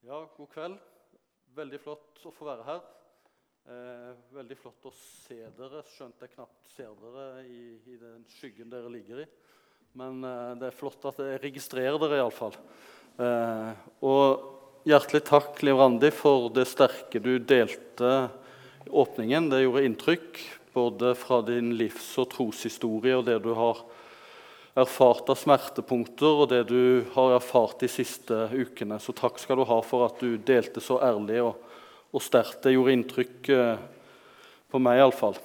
Ja, god kveld. Veldig flott å få være her. Eh, veldig flott å se dere, skjønt jeg knapt ser dere i, i den skyggen dere ligger i. Men eh, det er flott at jeg registrerer dere, iallfall. Eh, og hjertelig takk, Liv Randi, for det sterke du delte i åpningen. Det gjorde inntrykk, både fra din livs- og troshistorie og det du har erfart av smertepunkter og det du har erfart de siste ukene. Så takk skal du ha for at du delte så ærlig og, og sterkt. Det gjorde inntrykk eh, på meg iallfall.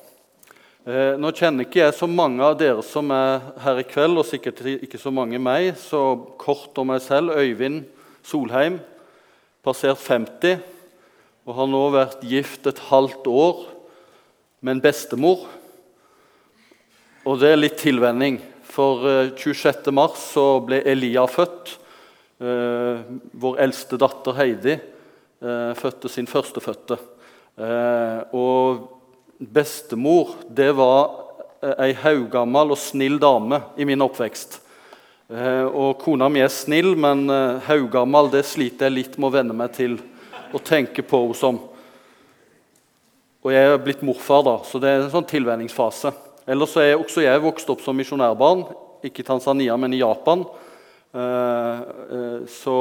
Eh, nå kjenner ikke jeg så mange av dere som er her i kveld, og sikkert ikke så mange meg. Så kort om meg selv. Øyvind Solheim, passert 50, og har nå vært gift et halvt år med en bestemor. Og det er litt tilvenning. For 26. Eh, mars så ble Elia født. Eh, vår eldste datter Heidi eh, fødte sin førstefødte. Og bestemor det var ei haugammal og snill dame i min oppvekst. Og kona mi er snill, men haugammal det sliter jeg litt med å venne meg til å tenke på henne som. Og jeg er blitt morfar, da, så det er en sånn tilvenningsfase. Ellers er også jeg vokst opp som misjonærbarn, ikke i Tanzania, men i Japan. Eh, eh, så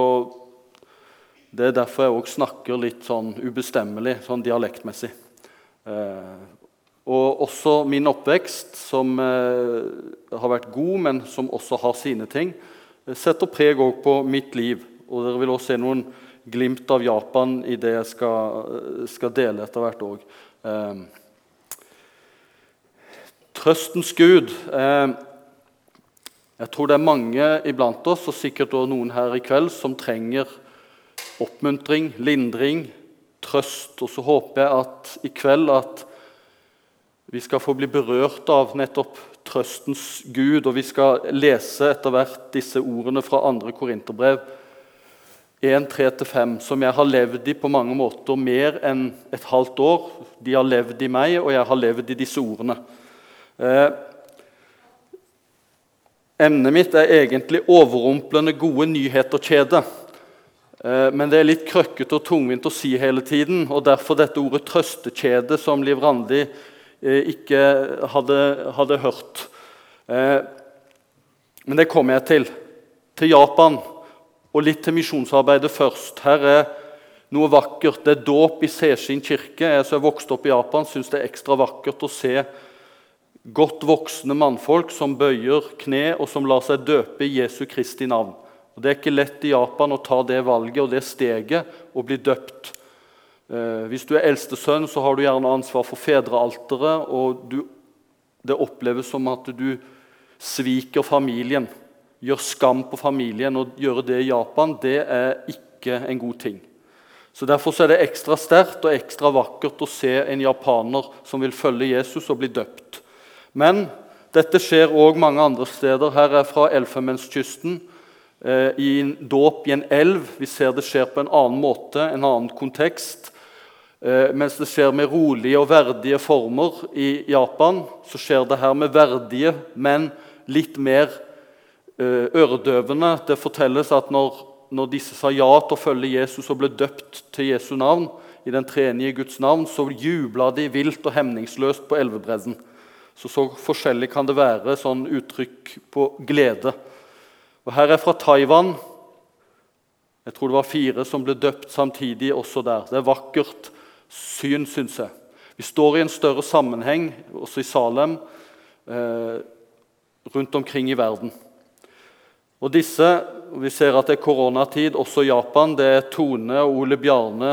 det er derfor jeg òg snakker litt sånn ubestemmelig, sånn dialektmessig. Eh, og også min oppvekst, som har vært god, men som også har sine ting, setter preg òg på mitt liv. Og dere vil også se noen glimt av Japan i det jeg skal, skal dele etter hvert òg. Trøstens Gud. Eh, jeg tror det er mange iblant oss, og sikkert også noen her i kveld, som trenger oppmuntring, lindring, trøst. Og så håper jeg at i kveld at vi skal få bli berørt av nettopp trøstens Gud, og vi skal lese etter hvert disse ordene fra 2. Korinterbrev 1.3-5, som jeg har levd i på mange måter mer enn et halvt år. De har levd i meg, og jeg har levd i disse ordene. Eh, emnet mitt er egentlig 'overrumplende gode nyheter-kjede'. Eh, men det er litt krøkkete og tungvint å si hele tiden. og Derfor dette ordet 'trøstekjede', som Liv Randi eh, ikke hadde, hadde hørt. Eh, men det kommer jeg til. Til Japan og litt til misjonsarbeidet først. Her er noe vakkert. Det er dåp i Seshin kirke. Jeg som er vokst opp i Japan, syns det er ekstra vakkert å se godt voksne mannfolk som bøyer kne, og som lar seg døpe i Jesu Kristi navn. Og Det er ikke lett i Japan å ta det valget og det steget og bli døpt. Eh, hvis du er eldste sønn, så har du gjerne ansvar for fedrealteret, og du, det oppleves som at du sviker familien, gjør skam på familien. Å gjøre det i Japan det er ikke en god ting. Så Derfor er det ekstra sterkt og ekstra vakkert å se en japaner som vil følge Jesus og bli døpt. Men dette skjer òg mange andre steder. Her er fra Elfenbenskysten. Eh, I en dåp i en elv. Vi ser det skjer på en annen måte, en annen kontekst. Eh, mens det skjer med rolige og verdige former i Japan, så skjer det her med verdige, men litt mer eh, øredøvende. Det fortelles at når, når disse sa ja til å følge Jesus og ble døpt til Jesu navn, i den tredje Guds navn, så jubla de vilt og hemningsløst på elvebredden. Så, så forskjellig kan det være sånn uttrykk på glede. Og Her er fra Taiwan. Jeg tror det var fire som ble døpt samtidig også der. Det er vakkert syn, syns jeg. Vi står i en større sammenheng, også i Salem, eh, rundt omkring i verden. Og disse, Vi ser at det er koronatid også i Japan. Det er Tone og Ole Bjarne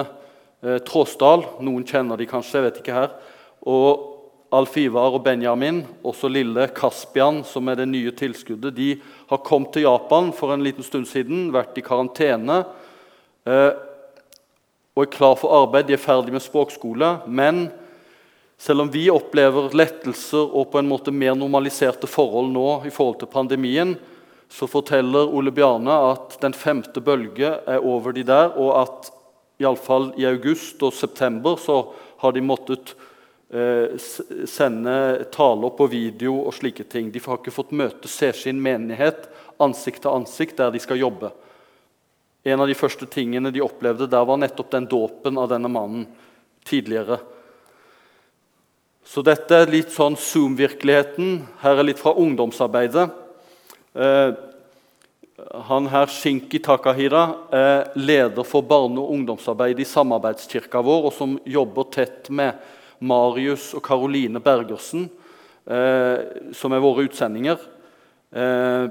eh, Tråsdal. Noen kjenner de kanskje, jeg vet ikke her. Og Alf Ivar og Benjamin, også lille Kaspian, som er det nye tilskuddet, de har kommet til Japan for en liten stund siden, vært i karantene eh, og er klar for arbeid. De er ferdig med språkskole. Men selv om vi opplever lettelser og på en måte mer normaliserte forhold nå i forhold til pandemien, så forteller Ole Bjarne at den femte bølge er over de der, og at iallfall i august og september så har de måttet sende taler på video og slike ting. De har ikke fått møte se sin menighet ansikt til ansikt der de skal jobbe. En av de første tingene de opplevde der, var nettopp den dåpen av denne mannen tidligere. Så dette er litt sånn Zoom-virkeligheten. Her er litt fra ungdomsarbeidet. Eh, han her, Shinki Takahira, er leder for barne- og ungdomsarbeid i samarbeidskirka vår, og som jobber tett med Marius og Karoline Bergersen, eh, som er våre utsendinger. Eh,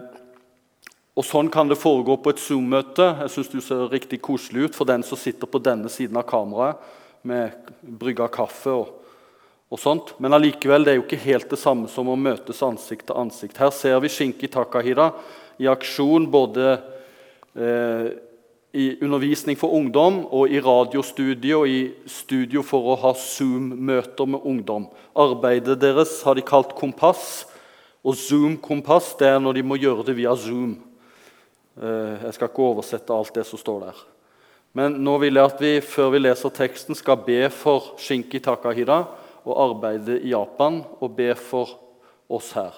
og Sånn kan det foregå på et Zoom-møte. Jeg synes du ser riktig koselig ut for den som sitter på denne siden av kameraet med brygga kaffe. og og sånt. Men allikevel, det er jo ikke helt det samme som å møtes ansikt til ansikt. Her ser vi Shinki Takahira i aksjon både eh, i undervisning for ungdom og i radiostudio og i studio for å ha Zoom-møter med ungdom. Arbeidet deres har de kalt Kompass. Og Zoom-kompass det er når de må gjøre det via Zoom. Eh, jeg skal ikke oversette alt det som står der. Men nå vil jeg at vi før vi leser teksten, skal be for Shinki Takahira og arbeide i Japan, og be for oss her.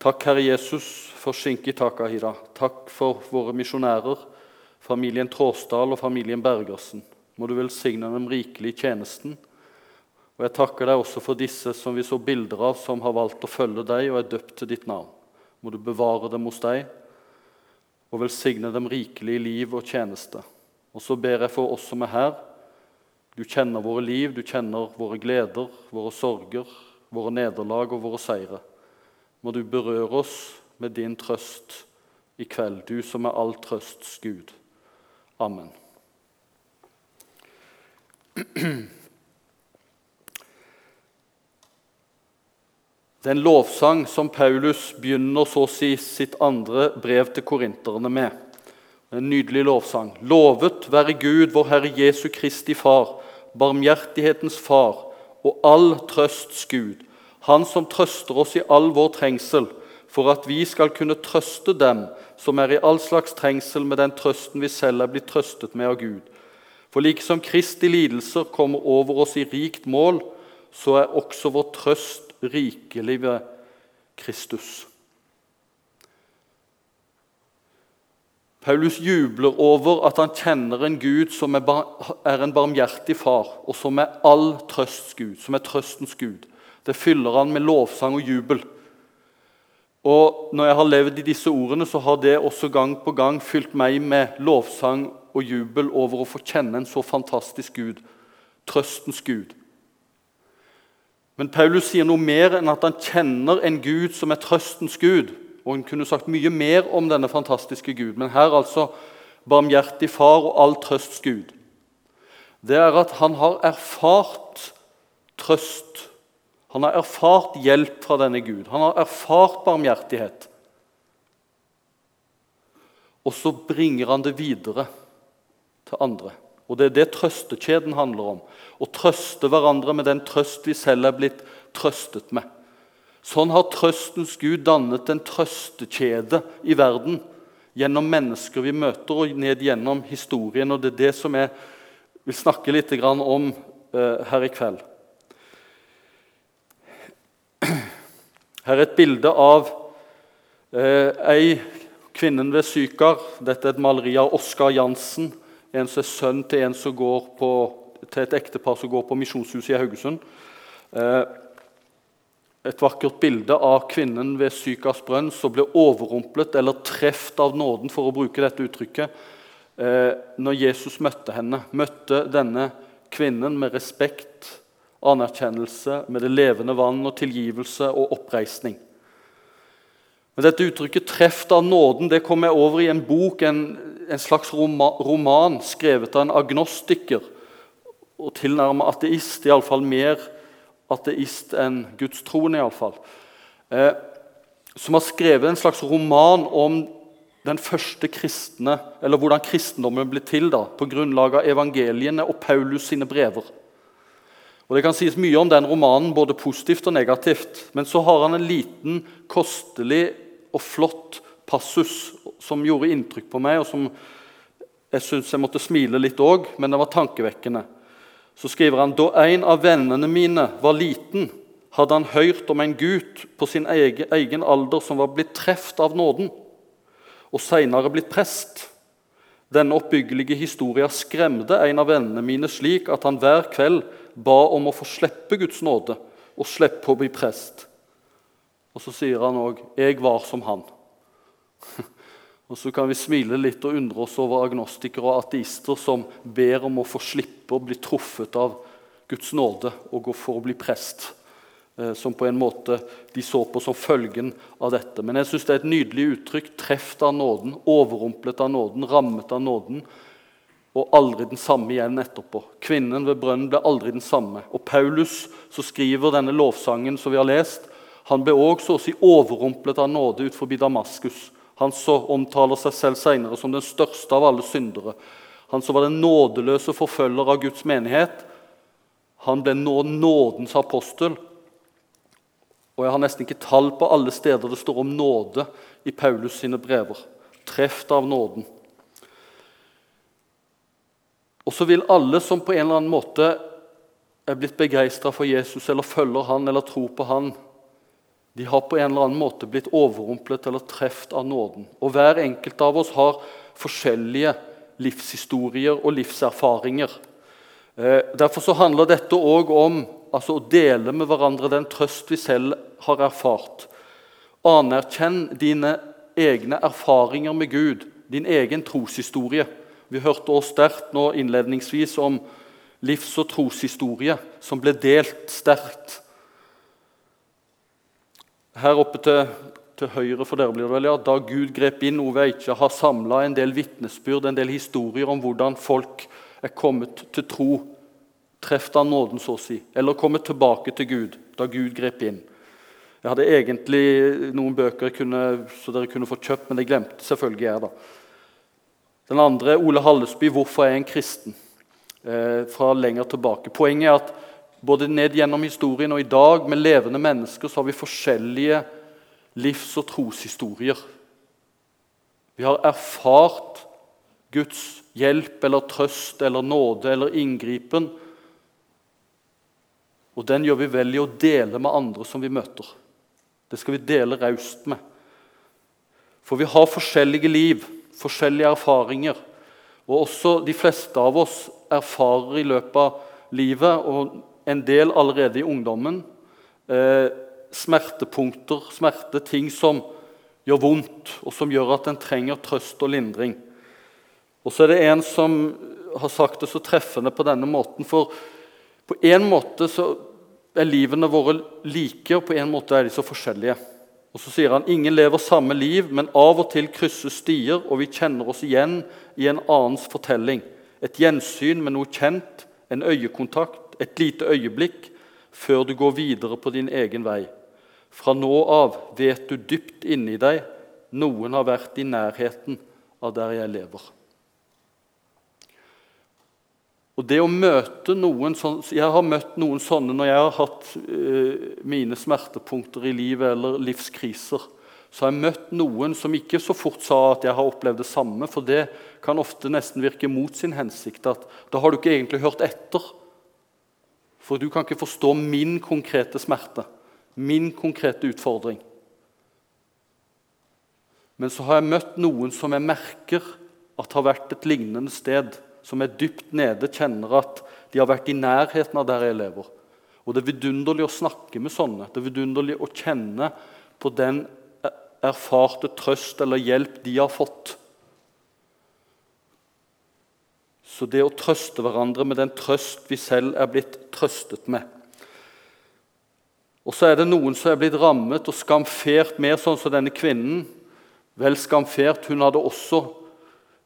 Takk, Herre Jesus, for Shinki Takahira. Takk for våre misjonærer, familien Tråsdal og familien Bergersen. Må du velsigne dem rikelig i tjenesten. Og jeg takker deg også for disse som vi så bilder av, som har valgt å følge deg og er døpt til ditt navn. Må du bevare dem hos deg og velsigne dem rikelig i liv og tjeneste. Og så ber jeg for oss som er her. Du kjenner våre liv, du kjenner våre gleder, våre sorger, våre nederlag og våre seire må du berøre oss med din trøst i kveld, du som er all trøsts Gud. Amen. Det er en lovsang som Paulus begynner så å si sitt andre brev til korinterne med. En nydelig lovsang. Lovet være Gud, vår Herre Jesu Kristi Far, barmhjertighetens Far og all trøsts Gud han som trøster oss i all vår trengsel, for at vi skal kunne trøste dem som er i all slags trengsel med den trøsten vi selv er blitt trøstet med av Gud. For like som Kristi lidelser kommer over oss i rikt mål, så er også vår trøst rikelig ved Kristus. Paulus jubler over at han kjenner en Gud som er en barmhjertig far, og som er all trøsts Gud, som er trøstens Gud. Det fyller han med lovsang og jubel. Og Når jeg har levd i disse ordene, så har det også gang på gang fylt meg med lovsang og jubel over å få kjenne en så fantastisk Gud, trøstens Gud. Men Paulus sier noe mer enn at han kjenner en Gud som er trøstens Gud. Og Han kunne sagt mye mer om denne fantastiske Gud, men her altså barmhjertig far og all trøsts Gud. Det er at han har erfart trøst han har erfart hjelp fra denne Gud. Han har erfart barmhjertighet. Og så bringer han det videre til andre. Og Det er det trøstekjeden handler om. Å trøste hverandre med den trøst vi selv er blitt trøstet med. Sånn har trøstens Gud dannet en trøstekjede i verden gjennom mennesker vi møter, og ned gjennom historien. Og Det er det som jeg vil snakke litt om eh, her i kveld. Her er et bilde av eh, ei kvinnen ved Sykar. Dette er et maleri av Oskar Jansen, en som er sønn til, en som går på, til et ektepar som går på Misjonshuset i Haugesund. Eh, et vakkert bilde av kvinnen ved Sykars brønn som ble overrumplet eller truffet av nåden, for å bruke dette uttrykket, eh, når Jesus møtte henne. Møtte denne kvinnen med respekt anerkjennelse med det levende vann og tilgivelse og oppreisning. Men Dette uttrykket 'treft av nåden' det kom jeg over i en bok, en, en slags roman skrevet av en agnostiker og tilnærmet ateist. Iallfall mer ateist enn gudstroende. I alle fall. Eh, som har skrevet en slags roman om den første kristne, eller hvordan kristendommen ble til da, på grunnlag av evangeliene og Paulus sine brever. Og Det kan sies mye om den romanen, både positivt og negativt. Men så har han en liten, kostelig og flott passus som gjorde inntrykk på meg, og som jeg syns jeg måtte smile litt òg, men det var tankevekkende. Så skriver han da en av vennene mine var liten, hadde han hørt om en gutt på sin egen alder som var blitt truffet av nåden, og seinere blitt prest. Denne oppbyggelige historien skremte en av vennene mine slik at han hver kveld ba om å få slippe Guds nåde og slippe å bli prest. Og så sier han òg 'Jeg var som han'. og Så kan vi smile litt og undre oss over agnostikere og ateister som ber om å få slippe å bli truffet av Guds nåde og gå for å bli prest. Eh, som på en måte de så på som følgen av dette. Men jeg synes det er et nydelig uttrykk. Treft av nåden, overrumplet av nåden, rammet av nåden. Og aldri den samme igjen etterpå. Kvinnen ved brønnen ble aldri den samme. Og Paulus, som skriver denne lovsangen som vi har lest, han ble også så å si overrumplet av nåde ut forbi Damaskus. Han som omtaler seg selv senere som den største av alle syndere. Han som var den nådeløse forfølger av Guds menighet. Han ble nå nådens apostel og jeg har nesten ikke tall på alle steder det står om nåde i Paulus sine brever. Treft av nåden. Og så vil alle som på en eller annen måte er blitt begeistra for Jesus, eller følger han, eller tror på han, de har på en eller annen måte blitt overrumplet eller truffet av nåden. Og hver enkelt av oss har forskjellige livshistorier og livserfaringer. Eh, derfor så handler dette òg om altså å dele med hverandre den trøst vi selv har erfart. Anerkjenn dine egne erfaringer med Gud, din egen troshistorie. Vi hørte også sterkt nå innledningsvis om livs- og troshistorie som ble delt sterkt. Her oppe til, til høyre for dere blir det vel, ja, Da Gud grep inn, Ove Eikja har samla en del vitnesbyrd, en del historier om hvordan folk er kommet til tro Treff av nåden, så å si, eller kommet tilbake til Gud da Gud grep inn. Jeg hadde egentlig noen bøker kunne, så dere kunne få kjøpt, men det glemte selvfølgelig jeg. da. Den andre Ole Hallesby, 'Hvorfor er en kristen?' Eh, fra lenger tilbake. Poenget er at både ned gjennom historien og i dag med levende mennesker så har vi forskjellige livs- og troshistorier. Vi har erfart Guds hjelp eller trøst eller nåde eller inngripen og den gjør vi vel i å dele med andre som vi møter. Det skal vi dele raust med. For vi har forskjellige liv, forskjellige erfaringer. Og også de fleste av oss erfarer i løpet av livet, og en del allerede i ungdommen, eh, smertepunkter, smerte, ting som gjør vondt, og som gjør at en trenger trøst og lindring. Og så er det en som har sagt det så treffende på denne måten. For på en måte så er livene våre like, og på en måte er de så forskjellige. Og Så sier han ingen lever samme liv, men av og til krysses stier, og vi kjenner oss igjen i en annens fortelling. Et gjensyn med noe kjent, en øyekontakt, et lite øyeblikk, før du går videre på din egen vei. Fra nå av vet du dypt inni deg noen har vært i nærheten av der jeg lever. Og det å møte noen sånn, Jeg har møtt noen sånne når jeg har hatt uh, mine smertepunkter i livet eller livskriser. Så har jeg møtt noen som ikke så fort sa at jeg har opplevd det samme. For det kan ofte nesten virke mot sin hensikt. at Da har du ikke egentlig hørt etter. For du kan ikke forstå min konkrete smerte, min konkrete utfordring. Men så har jeg møtt noen som jeg merker at har vært et lignende sted som er dypt nede, kjenner at de har vært i nærheten av der jeg lever. Og Det er vidunderlig å snakke med sånne. Det er vidunderlig å kjenne på den erfarte trøst eller hjelp de har fått. Så det å trøste hverandre med den trøst vi selv er blitt trøstet med. Og så er det noen som er blitt rammet og skamfert mer, sånn som denne kvinnen. Vel skamfert. Hun hadde også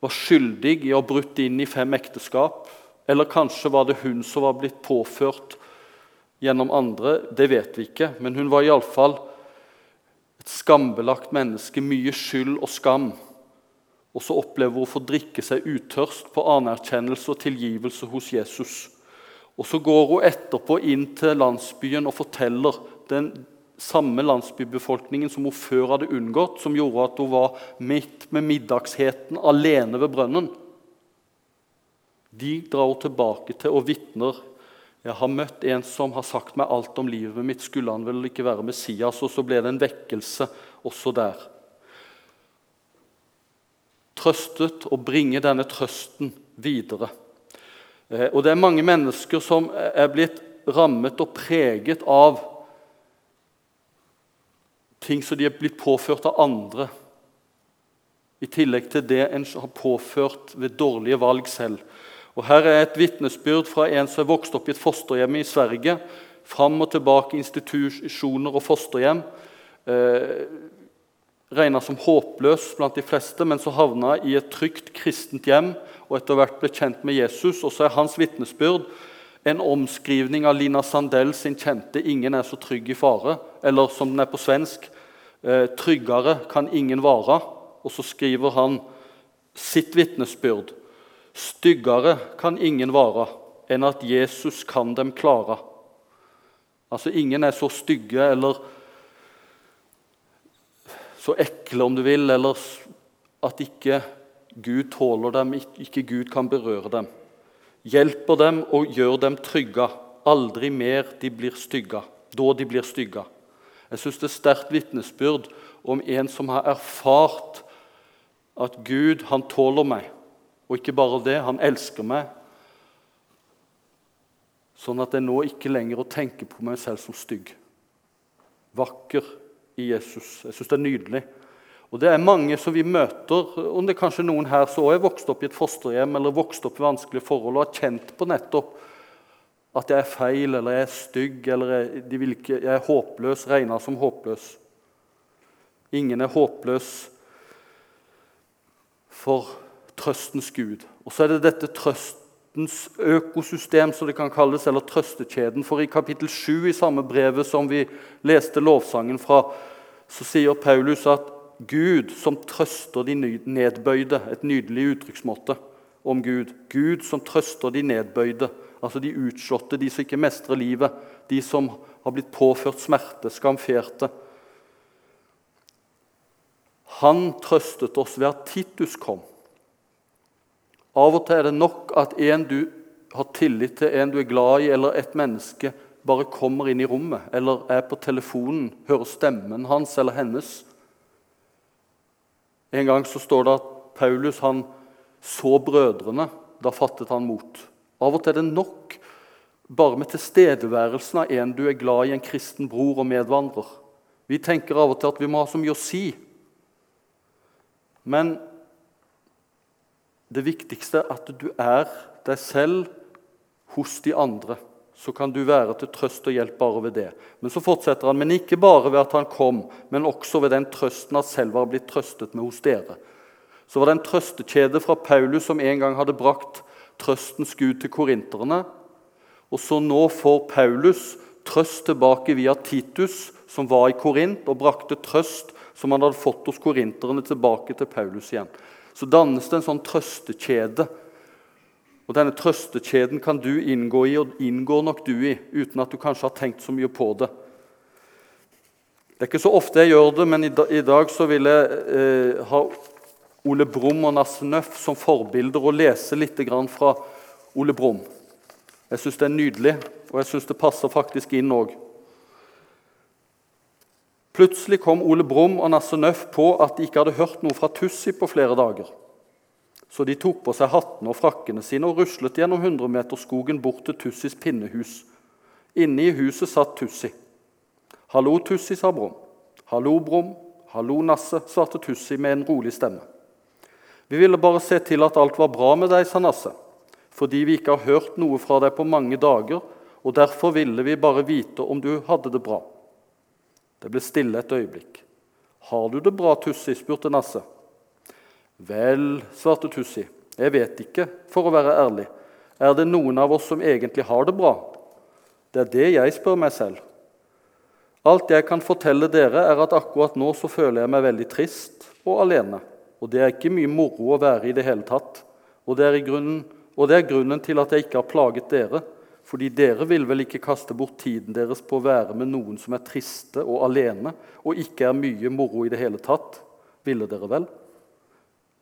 var skyldig i å ha brutt inn i fem ekteskap. Eller kanskje var det hun som var blitt påført gjennom andre. Det vet vi ikke. Men hun var iallfall et skambelagt menneske. Mye skyld og skam. Og så opplever hun å få drikke seg utørst på anerkjennelse og tilgivelse hos Jesus. Og Så går hun etterpå inn til landsbyen og forteller den samme landsbybefolkningen som hun før hadde unngått, som gjorde at hun var midt med middagsheten alene ved brønnen. De drar hun tilbake til og vitner. Jeg har møtt en som har sagt meg alt om livet mitt. Skulle han vel ikke være Messias? Og så ble det en vekkelse også der. trøstet og bringe denne trøsten videre. Eh, og det er mange mennesker som er blitt rammet og preget av ting som de er blitt påført av andre, i tillegg til det en har påført ved dårlige valg selv. Og Her er et vitnesbyrd fra en som er vokst opp i et fosterhjem i Sverige. Fram og tilbake institusjoner og fosterhjem. Eh, Regna som håpløs blant de fleste, men så havna i et trygt kristent hjem og etter hvert ble kjent med Jesus. Og så er hans vitnesbyrd en omskrivning av Lina Sandell sin kjente 'Ingen er så trygg i fare', eller som den er på svensk 'Tryggere kan ingen være.' Og så skriver han sitt vitnesbyrd. 'Styggere kan ingen være enn at Jesus kan dem klare'. Altså ingen er så stygge eller så ekle, om du vil, eller at ikke Gud tåler dem, ikke Gud kan berøre dem. Hjelper dem og gjør dem trygge. Aldri mer de blir stygge, da de blir stygge. Jeg syns det er sterkt vitnesbyrd om en som har erfart at Gud, han tåler meg. Og ikke bare det, han elsker meg. Sånn at jeg nå ikke lenger tenker på meg selv som stygg. Vakker i Jesus. Jeg syns det er nydelig. Og Det er mange som vi møter, om det er kanskje noen her som også er vokst opp i et fosterhjem eller vokst opp i vanskelige forhold og har kjent på nettopp at jeg er feil eller jeg er stygg eller jeg, ikke, jeg er håpløs, regna som håpløs. Ingen er håpløs for trøstens Gud. Og så er det dette trøstens økosystem, som det kan kalles, eller trøstekjeden. For i kapittel 7 i samme brevet som vi leste lovsangen fra, så sier Paulus at Gud som trøster de nedbøyde. Et nydelig uttrykksmåte om Gud. Gud som trøster de nedbøyde, altså de utslåtte, de som ikke mestrer livet, de som har blitt påført smerte, skamferte. Han trøstet oss ved at Titus kom. Av og til er det nok at en du har tillit til, en du er glad i, eller et menneske bare kommer inn i rommet eller er på telefonen, hører stemmen hans eller hennes en gang så står det at Paulus han så brødrene. Da fattet han mot. Av og til er det nok bare med tilstedeværelsen av en du er glad i, en kristen bror og medvandrer. Vi tenker av og til at vi må ha så mye å si. Men det viktigste er at du er deg selv hos de andre så kan du være til trøst og hjelp bare ved det. Men så fortsetter han, men ikke bare ved at han kom, men også ved den trøsten at selv var blitt trøstet med hos dere. Så var det en trøstekjede fra Paulus som en gang hadde brakt trøstens Gud til korinterne. Og så nå får Paulus trøst tilbake via Titus, som var i Korint, og brakte trøst som han hadde fått hos korinterne, tilbake til Paulus igjen. Så dannes det en sånn trøstekjede og Denne trøstekjeden kan du inngå i, og inngår nok du i, uten at du kanskje har tenkt så mye på det. Det er ikke så ofte jeg gjør det, men i dag så vil jeg eh, ha Ole Brumm og Nasse Nøff som forbilder og lese litt fra Ole Brumm. Jeg syns det er nydelig, og jeg syns det passer faktisk inn òg. Plutselig kom Ole Brumm og Nasse Nøff på at de ikke hadde hørt noe fra Tussi på flere dager. Så de tok på seg hattene og frakkene sine og ruslet gjennom hundremeterskogen bort til Tussis pinnehus. Inne i huset satt Tussi. 'Hallo, Tussi', sa Brum. 'Hallo, Brum'. 'Hallo, Nasse', svarte Tussi med en rolig stemme. 'Vi ville bare se til at alt var bra med deg', sa Nasse. 'Fordi vi ikke har hørt noe fra deg på mange dager, og derfor ville vi bare vite om du hadde det bra.' Det ble stille et øyeblikk. 'Har du det bra, Tussi?' spurte Nasse. Vel, svarte Tussi, jeg vet ikke, for å være ærlig. Er det noen av oss som egentlig har det bra? Det er det jeg spør meg selv. Alt jeg kan fortelle dere, er at akkurat nå så føler jeg meg veldig trist og alene. Og det er ikke mye moro å være i det hele tatt. Og det grunnen, og det er grunnen til at jeg ikke har plaget dere. Fordi dere vil vel ikke kaste bort tiden deres på å være med noen som er triste og alene, og ikke er mye moro i det hele tatt? Ville dere vel?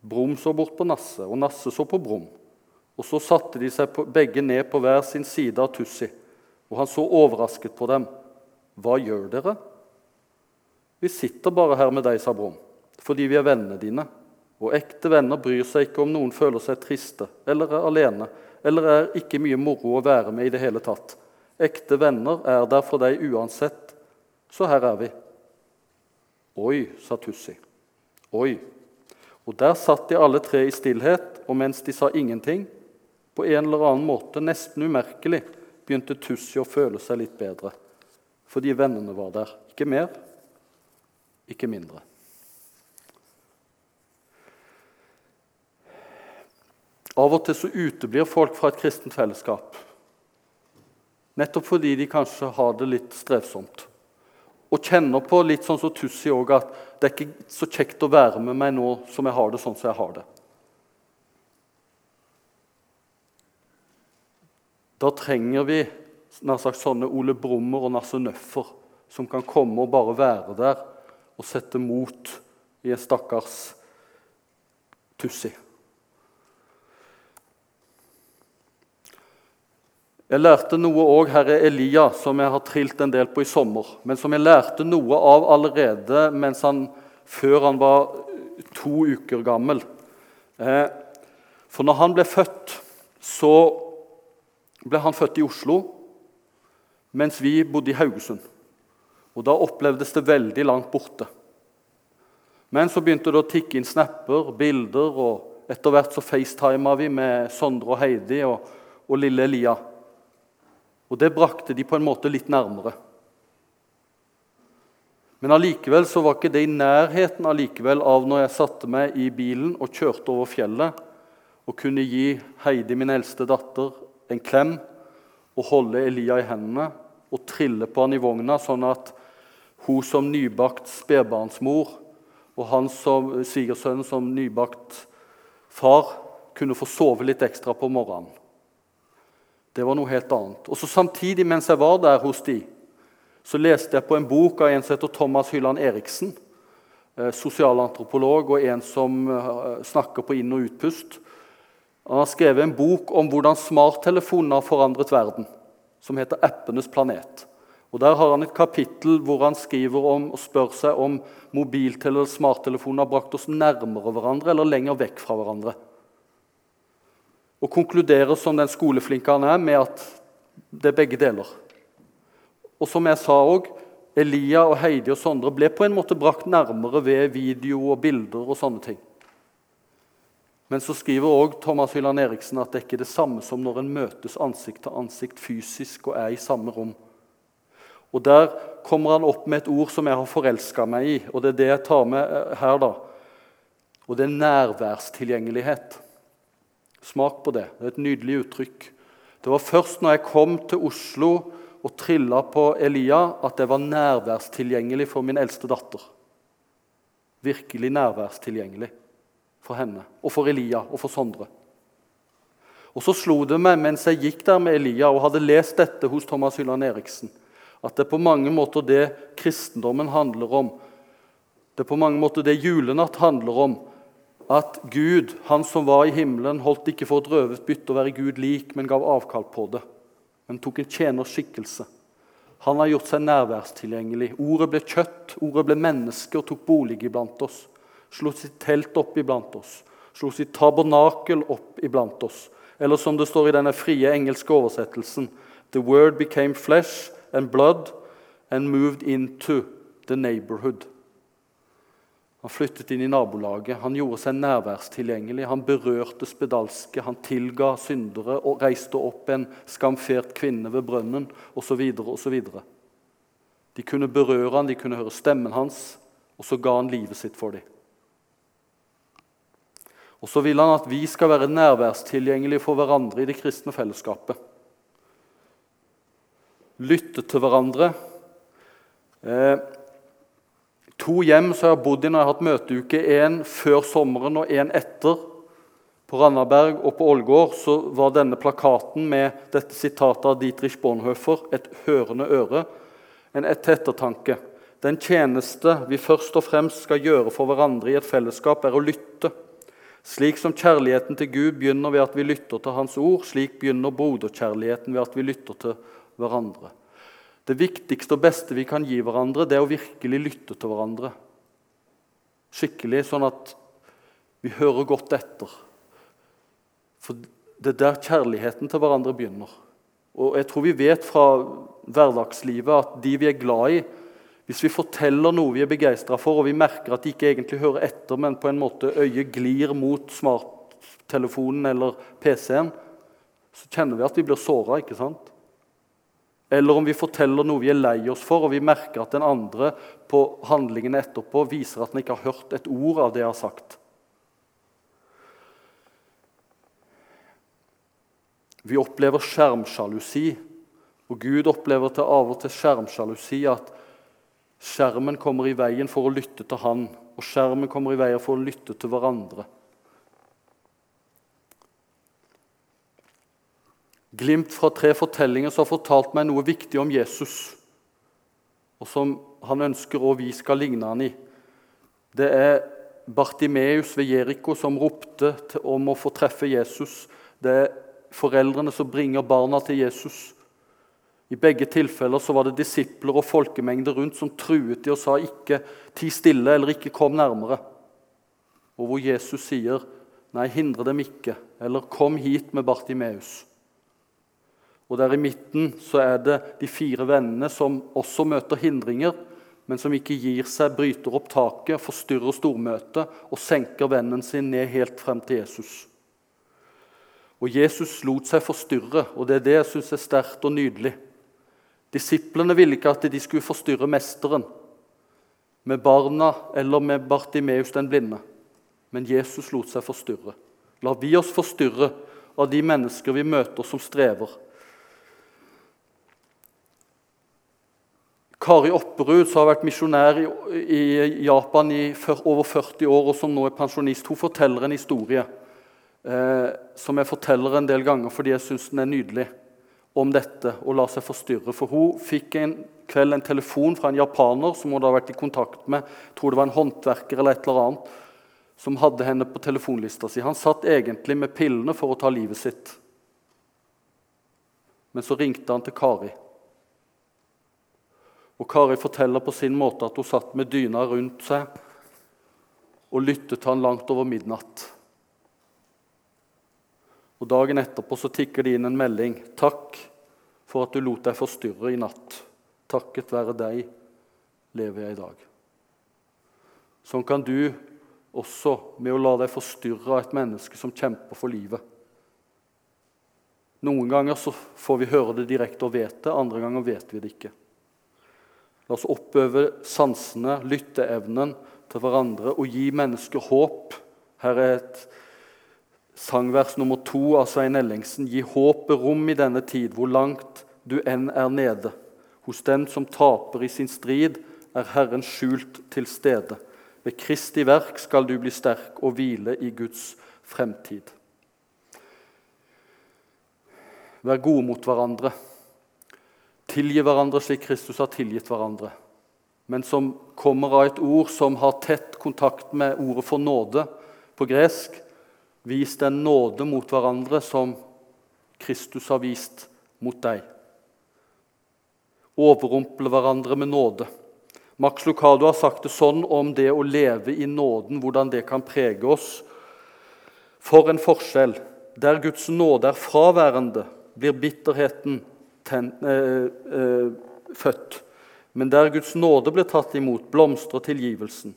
Brum så bort på Nasse, og Nasse så på Brum. Og Så satte de seg begge ned på hver sin side av Tussi, og han så overrasket på dem. 'Hva gjør dere?' 'Vi sitter bare her med deg', sa Brum, 'fordi vi er vennene dine.' Og ekte venner bryr seg ikke om noen føler seg triste eller er alene, eller er ikke mye moro å være med i det hele tatt. Ekte venner er der for deg uansett, så her er vi. Oi, sa Tussi. Oi. Og der satt de alle tre i stillhet, og mens de sa ingenting, på en eller annen måte, nesten umerkelig, begynte Tussi å føle seg litt bedre. Fordi vennene var der. Ikke mer, ikke mindre. Av og til så uteblir folk fra et kristent fellesskap. Nettopp fordi de kanskje har det litt strevsomt. Og kjenner på litt sånn som Tussi òg, at det er ikke så kjekt å være med meg nå som jeg har det sånn som jeg har det. Da trenger vi sagt sånne Ole Brummer og Nasse Nøffer som kan komme og bare være der og sette mot i en stakkars Tussi. Jeg lærte noe òg herre Elia, som jeg har trilt en del på i sommer. Men som jeg lærte noe av allerede han, før han var to uker gammel. Eh, for når han ble født, så ble han født i Oslo, mens vi bodde i Haugesund. Og Da opplevdes det veldig langt borte. Men så begynte det å tikke inn snapper, bilder, og etter hvert så facetima vi med Sondre og Heidi og, og lille Elia. Og det brakte de på en måte litt nærmere. Men allikevel så var ikke det i nærheten allikevel av når jeg satte meg i bilen og kjørte over fjellet og kunne gi Heidi, min eldste datter, en klem og holde Elia i hendene og trille på han i vogna, sånn at hun som nybakt spedbarnsmor og han som svigersønnen som nybakt far kunne få sove litt ekstra på morgenen. Det var noe helt annet. Og så Samtidig mens jeg var der hos de, så leste jeg på en bok av en som heter Thomas Hylland Eriksen. Eh, sosialantropolog og en som eh, snakker på inn- og utpust. Han har skrevet en bok om hvordan smarttelefonene har forandret verden, som heter 'Appenes planet'. Og Der har han et kapittel hvor han skriver om og spør seg om mobiltelefoner og smarttelefoner har brakt oss nærmere hverandre eller lenger vekk fra hverandre og konkluderer som den skoleflinke han er, med at det er begge deler. Og som jeg sa òg, Elia og Heidi og Sondre ble på en måte brakt nærmere ved video og bilder og sånne ting. Men så skriver også Thomas Hylland Eriksen at det er ikke det samme som når en møtes ansikt til ansikt fysisk og er i samme rom. Og Der kommer han opp med et ord som jeg har forelska meg i, og det er det jeg tar med her. da. Og det er nærværstilgjengelighet. Smak på det. Det er et nydelig uttrykk. Det var først når jeg kom til Oslo og trilla på Elia, at jeg var nærværstilgjengelig for min eldste datter. Virkelig nærværstilgjengelig for henne og for Elia og for Sondre. Og Så slo det meg mens jeg gikk der med Elia og hadde lest dette hos Thomas Hylland Eriksen, at det er på mange måter det kristendommen handler om. Det er på mange måter det julenatt handler om at Gud, han som var i himmelen, holdt ikke for et røvet bytte å være Gud lik, men gav avkall på det. Men tok en tjeners skikkelse. Han har gjort seg nærværstilgjengelig. Ordet ble kjøtt, ordet ble menneske og tok bolig iblant oss. Slo sitt telt opp iblant oss. Slo sitt tabernakel opp iblant oss. Eller som det står i denne frie engelske oversettelsen The word became flesh and blood and moved into the neighborhood. Han flyttet inn i nabolaget, han gjorde seg nærværstilgjengelig. Han berørte spedalske, han tilga syndere og reiste opp en skamfert kvinne ved brønnen osv. osv. De kunne berøre han, de kunne høre stemmen hans, og så ga han livet sitt for dem. Og så vil han at vi skal være nærværstilgjengelige for hverandre i det kristne fellesskapet. Lytte til hverandre. Eh, to hjem som jeg har bodd i når jeg har hatt møteuke. En før sommeren og en etter. På Randaberg og på Ålgård så var denne plakaten med dette sitatet av Dietrich Bonhoeffer, 'Et hørende øre', en et ettertanke. Den tjeneste vi først og fremst skal gjøre for hverandre i et fellesskap, er å lytte. Slik som kjærligheten til Gud begynner ved at vi lytter til Hans ord, slik begynner broderkjærligheten ved at vi lytter til hverandre. Det viktigste og beste vi kan gi hverandre, det er å virkelig lytte til hverandre. Skikkelig, sånn at Vi hører godt etter. For det er der kjærligheten til hverandre begynner. Og jeg tror vi vet fra hverdagslivet at de vi er glad i Hvis vi forteller noe vi er begeistra for, og vi merker at de ikke egentlig hører etter, men på en måte øyet glir mot smarttelefonen eller PC-en, så kjenner vi at vi blir såra. Eller om vi forteller noe vi er lei oss for, og vi merker at den andre på handlingene etterpå viser at den ikke har hørt et ord av det jeg har sagt. Vi opplever skjermsjalusi. Og Gud opplever til av og til skjermsjalusi at skjermen kommer i veien for å lytte til Han, og skjermen kommer i veien for å lytte til hverandre. Glimt fra tre fortellinger som har fortalt meg noe viktig om Jesus, og som han ønsker og vi skal ligne han i. Det er Bartimeus ved Jeriko som ropte om å få treffe Jesus. Det er foreldrene som bringer barna til Jesus. I begge tilfeller så var det disipler og folkemengder rundt som truet de og sa ikke 'ti stille' eller 'ikke kom nærmere'. Og hvor Jesus sier 'nei, hindre dem ikke', eller 'kom hit med Bartimeus'. Og der i midten så er det de fire vennene som også møter hindringer, men som ikke gir seg, bryter opp taket, forstyrrer stormøtet og senker vennen sin ned helt frem til Jesus. Og Jesus lot seg forstyrre, og det er det jeg syns er sterkt og nydelig. Disiplene ville ikke at de skulle forstyrre mesteren med barna eller med Bartimeus den blinde. Men Jesus lot seg forstyrre. La vi oss forstyrre av de mennesker vi møter som strever? Kari Opperud, som har vært misjonær i Japan i over 40 år, og som nå er pensjonist, hun forteller en historie eh, som jeg forteller en del ganger fordi jeg syns den er nydelig, om dette å la seg forstyrre. For hun fikk en kveld en telefon fra en japaner som hun hadde vært i kontakt med. Jeg tror det var en håndverker eller et eller annet, som hadde henne på telefonlista si. Han satt egentlig med pillene for å ta livet sitt. Men så ringte han til Kari. Og Kari forteller på sin måte at hun satt med dyna rundt seg og lyttet til han langt over midnatt. Og Dagen etterpå så tikker det inn en melding. 'Takk for at du lot deg forstyrre i natt. Takket være deg lever jeg i dag.' Sånn kan du også med å la deg forstyrre av et menneske som kjemper for livet. Noen ganger så får vi høre det direkte og vet det, andre ganger vet vi det ikke. La oss oppøve sansene, lytteevnen til hverandre og gi mennesker håp. Her er et Sangvers nummer to av Svein Ellingsen. Gi håpet rom i denne tid, hvor langt du enn er nede. Hos den som taper i sin strid, er Herren skjult til stede. Ved Kristi verk skal du bli sterk og hvile i Guds fremtid. Vær gode mot hverandre. Tilgi hverandre slik Kristus har tilgitt hverandre. Men som kommer av et ord som har tett kontakt med ordet for nåde på gresk, Vis den nåde mot hverandre som Kristus har vist mot deg. Overrumple hverandre med nåde. Max Lucado har sagt det sånn om det å leve i nåden, hvordan det kan prege oss. For en forskjell! Der Guds nåde er fraværende, blir bitterheten ten, øh, øh, født. Men der Guds nåde blir tatt imot, blomstrer tilgivelsen.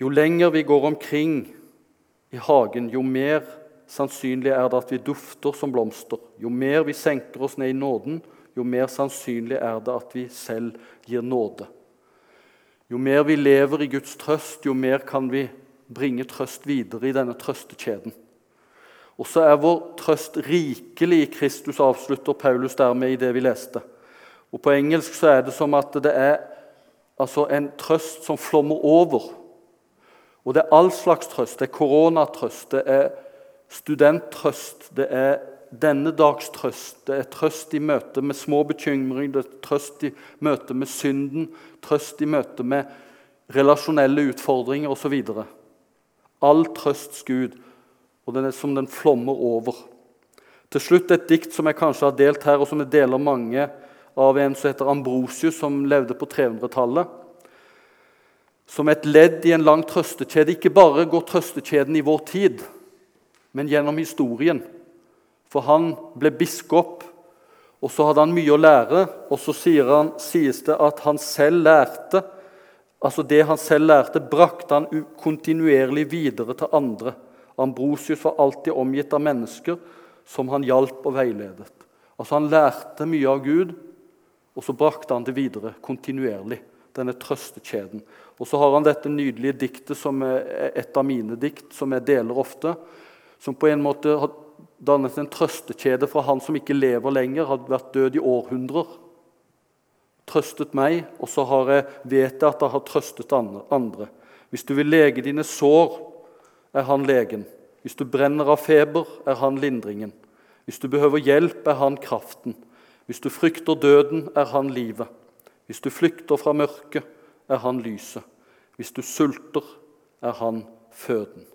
Jo lenger vi går omkring i hagen, jo mer sannsynlig er det at vi dufter som blomster. Jo mer vi senker oss ned i nåden, jo mer sannsynlig er det at vi selv gir nåde. Jo mer vi lever i Guds trøst, jo mer kan vi bringe trøst videre i denne trøstekjeden. Og så er vår trøst rikelig i Kristus, avslutter Paulus dermed i det vi leste. Og På engelsk så er det som at det er altså en trøst som flommer over. Og det er all slags trøst. Det er koronatrøst, det er studenttrøst, det er denne dags trøst. Det er trøst i møte med små bekymringer, det er trøst i møte med synden, trøst i møte med relasjonelle utfordringer osv. All trøsts Gud, og den er som den flommer over. Til slutt et dikt som jeg kanskje har delt her, og som jeg deler mange av en som heter Ambrosius, som levde på 300-tallet som et ledd i en lang trøstekjede. Ikke bare går trøstekjeden i vår tid, men gjennom historien. For han ble biskop, og så hadde han mye å lære. Og så han, sies det at han selv lærte altså Det han selv lærte, brakte han kontinuerlig videre til andre. Ambrosius var alltid omgitt av mennesker som han hjalp og veiledet. Altså Han lærte mye av Gud, og så brakte han det videre kontinuerlig. Denne trøstekjeden. Og så har han dette nydelige diktet, som er et av mine dikt, som jeg deler ofte. Som på en måte har dannet en trøstekjede fra han som ikke lever lenger, hadde vært død i århundrer. Trøstet meg, og så vet jeg at jeg har trøstet andre. Hvis du vil lege dine sår, er han legen. Hvis du brenner av feber, er han lindringen. Hvis du behøver hjelp, er han kraften. Hvis du frykter døden, er han livet. Hvis du flykter fra mørket, er han lyset. Hvis du sulter, er han føden.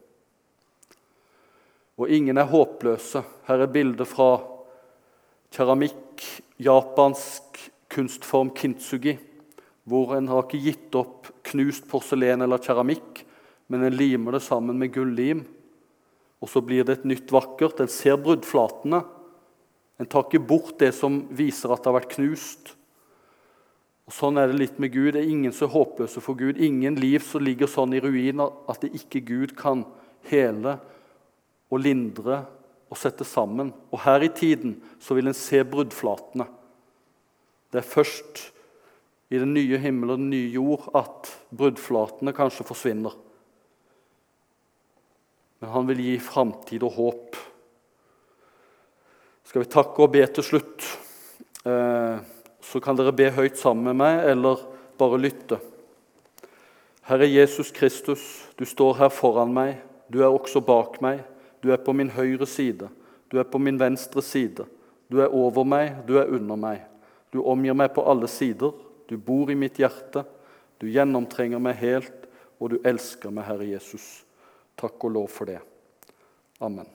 Og ingen er håpløse. Her er bildet fra keramikk, japansk kunstform kintsugi, hvor en har ikke gitt opp knust porselen eller keramikk, men en limer det sammen med gullim. Og så blir det et nytt vakkert. En ser bruddflatene. En tar ikke bort det som viser at det har vært knust. Og Sånn er det litt med Gud. Det er ingen er håpløse for Gud. Ingen liv som ligger sånn i ruiner at det ikke Gud kan hele og lindre og sette sammen. Og her i tiden så vil en se bruddflatene. Det er først i den nye himmel og den nye jord at bruddflatene kanskje forsvinner. Men han vil gi framtid og håp. Skal vi takke og be til slutt? Eh, så kan dere be høyt sammen med meg, eller bare lytte. Herre Jesus Kristus, du står her foran meg. Du er også bak meg. Du er på min høyre side. Du er på min venstre side. Du er over meg, du er under meg. Du omgir meg på alle sider. Du bor i mitt hjerte. Du gjennomtrenger meg helt, og du elsker meg, Herre Jesus. Takk og lov for det. Amen.